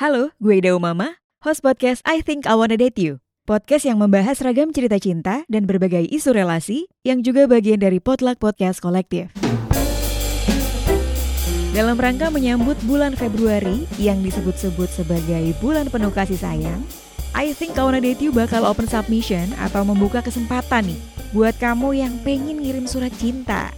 Halo, gue Ida Umama, host podcast I Think I Wanna Date You. Podcast yang membahas ragam cerita cinta dan berbagai isu relasi yang juga bagian dari Potluck Podcast Kolektif. Dalam rangka menyambut bulan Februari yang disebut-sebut sebagai bulan penuh kasih sayang, I Think I Wanna Date You bakal open submission atau membuka kesempatan nih buat kamu yang pengen ngirim surat cinta.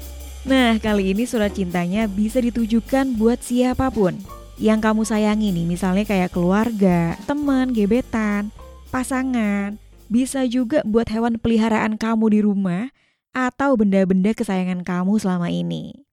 Nah, kali ini surat cintanya bisa ditujukan buat siapa pun yang kamu sayangi nih, misalnya kayak keluarga, teman, gebetan, pasangan, bisa juga buat hewan peliharaan kamu di rumah atau benda-benda kesayangan kamu selama ini.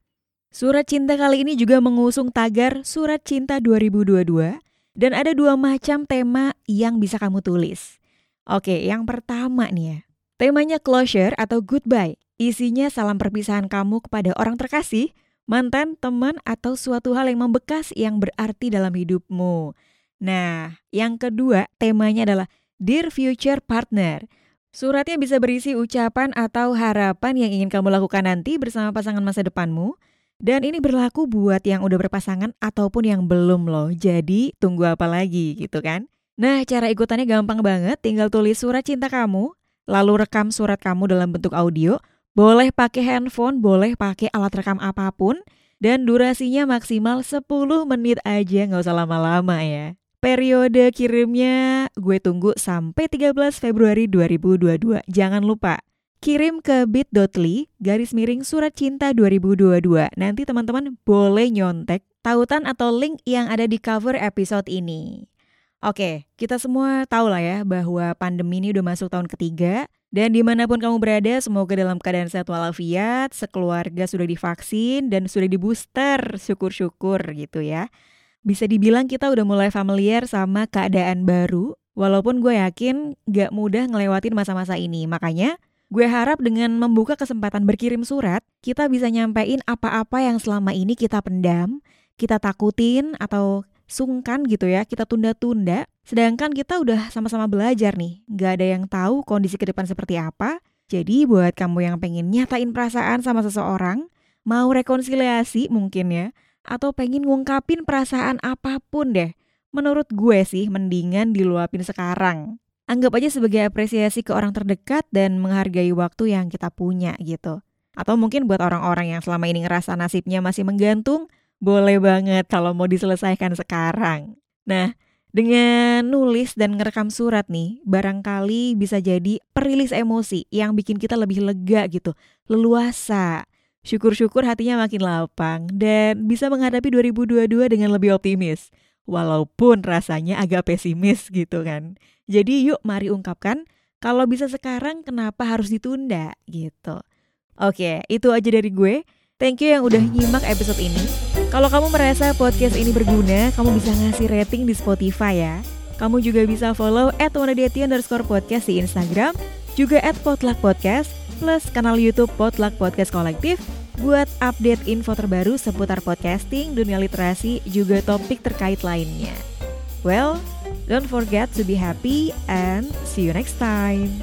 Surat cinta kali ini juga mengusung tagar Surat Cinta 2022 dan ada dua macam tema yang bisa kamu tulis. Oke, yang pertama nih ya. Temanya closure atau goodbye. Isinya salam perpisahan kamu kepada orang terkasih mantan, teman, atau suatu hal yang membekas yang berarti dalam hidupmu. Nah, yang kedua temanya adalah Dear Future Partner. Suratnya bisa berisi ucapan atau harapan yang ingin kamu lakukan nanti bersama pasangan masa depanmu. Dan ini berlaku buat yang udah berpasangan ataupun yang belum loh. Jadi tunggu apa lagi gitu kan? Nah, cara ikutannya gampang banget. Tinggal tulis surat cinta kamu, lalu rekam surat kamu dalam bentuk audio, boleh pakai handphone, boleh pakai alat rekam apa pun, dan durasinya maksimal 10 menit aja, nggak usah lama-lama ya. Periode kirimnya gue tunggu sampai 13 Februari 2022. Jangan lupa, kirim ke bit.ly garis miring surat cinta 2022. Nanti teman-teman boleh nyontek tautan atau link yang ada di cover episode ini. Oke, kita semua tahu lah ya bahwa pandemi ini udah masuk tahun ketiga dan di mana pun kamu berada, semoga dalam keadaan sehat walafiat, sekeluarga sudah divaksin dan sudah di booster, syukur-syukur gitu ya. Bisa dibilang kita udah mulai familiar sama keadaan baru, walaupun gue yakin gak mudah ngelewatin masa-masa ini. Makanya gue harap dengan membuka kesempatan berkirim surat, kita bisa nyampein apa-apa yang selama ini kita pendam, kita takutin atau sungkan gitu ya, kita tunda-tunda. Sedangkan kita udah sama-sama belajar nih, nggak ada yang tahu kondisi ke depan seperti apa. Jadi buat kamu yang pengen nyatain perasaan sama seseorang, mau rekonsiliasi mungkin ya, atau pengen ngungkapin perasaan apa pun deh, menurut gue sih mendingan diluapin sekarang. Anggap aja sebagai apresiasi ke orang terdekat dan menghargai waktu yang kita punya gitu. Atau mungkin buat orang-orang yang selama ini ngerasa nasibnya masih menggantung, boleh banget kalau mau diselesaikan sekarang. Nah, dengan nulis dan ngerekam surat nih, barangkali bisa jadi perilis emosi yang bikin kita lebih lega gitu, leluasa. Syukur-syukur hatinya makin lapang dan bisa menghadapi 2022 dengan lebih optimis. Walaupun rasanya agak pesimis gitu kan. Jadi yuk mari ungkapkan kalau bisa sekarang kenapa harus ditunda gitu. Oke, itu aja dari gue. Thank you yang udah nyimak episode ini. Kalau kamu merasa podcast ini berguna, kamu bisa ngasih rating di Spotify ya. Kamu juga bisa follow at underscore podcast di Instagram, juga at potluck podcast, plus kanal Youtube Potluck Podcast Kolektif buat update info terbaru seputar podcasting, dunia literasi, juga topik terkait lainnya. Well, don't forget to be happy and see you next time.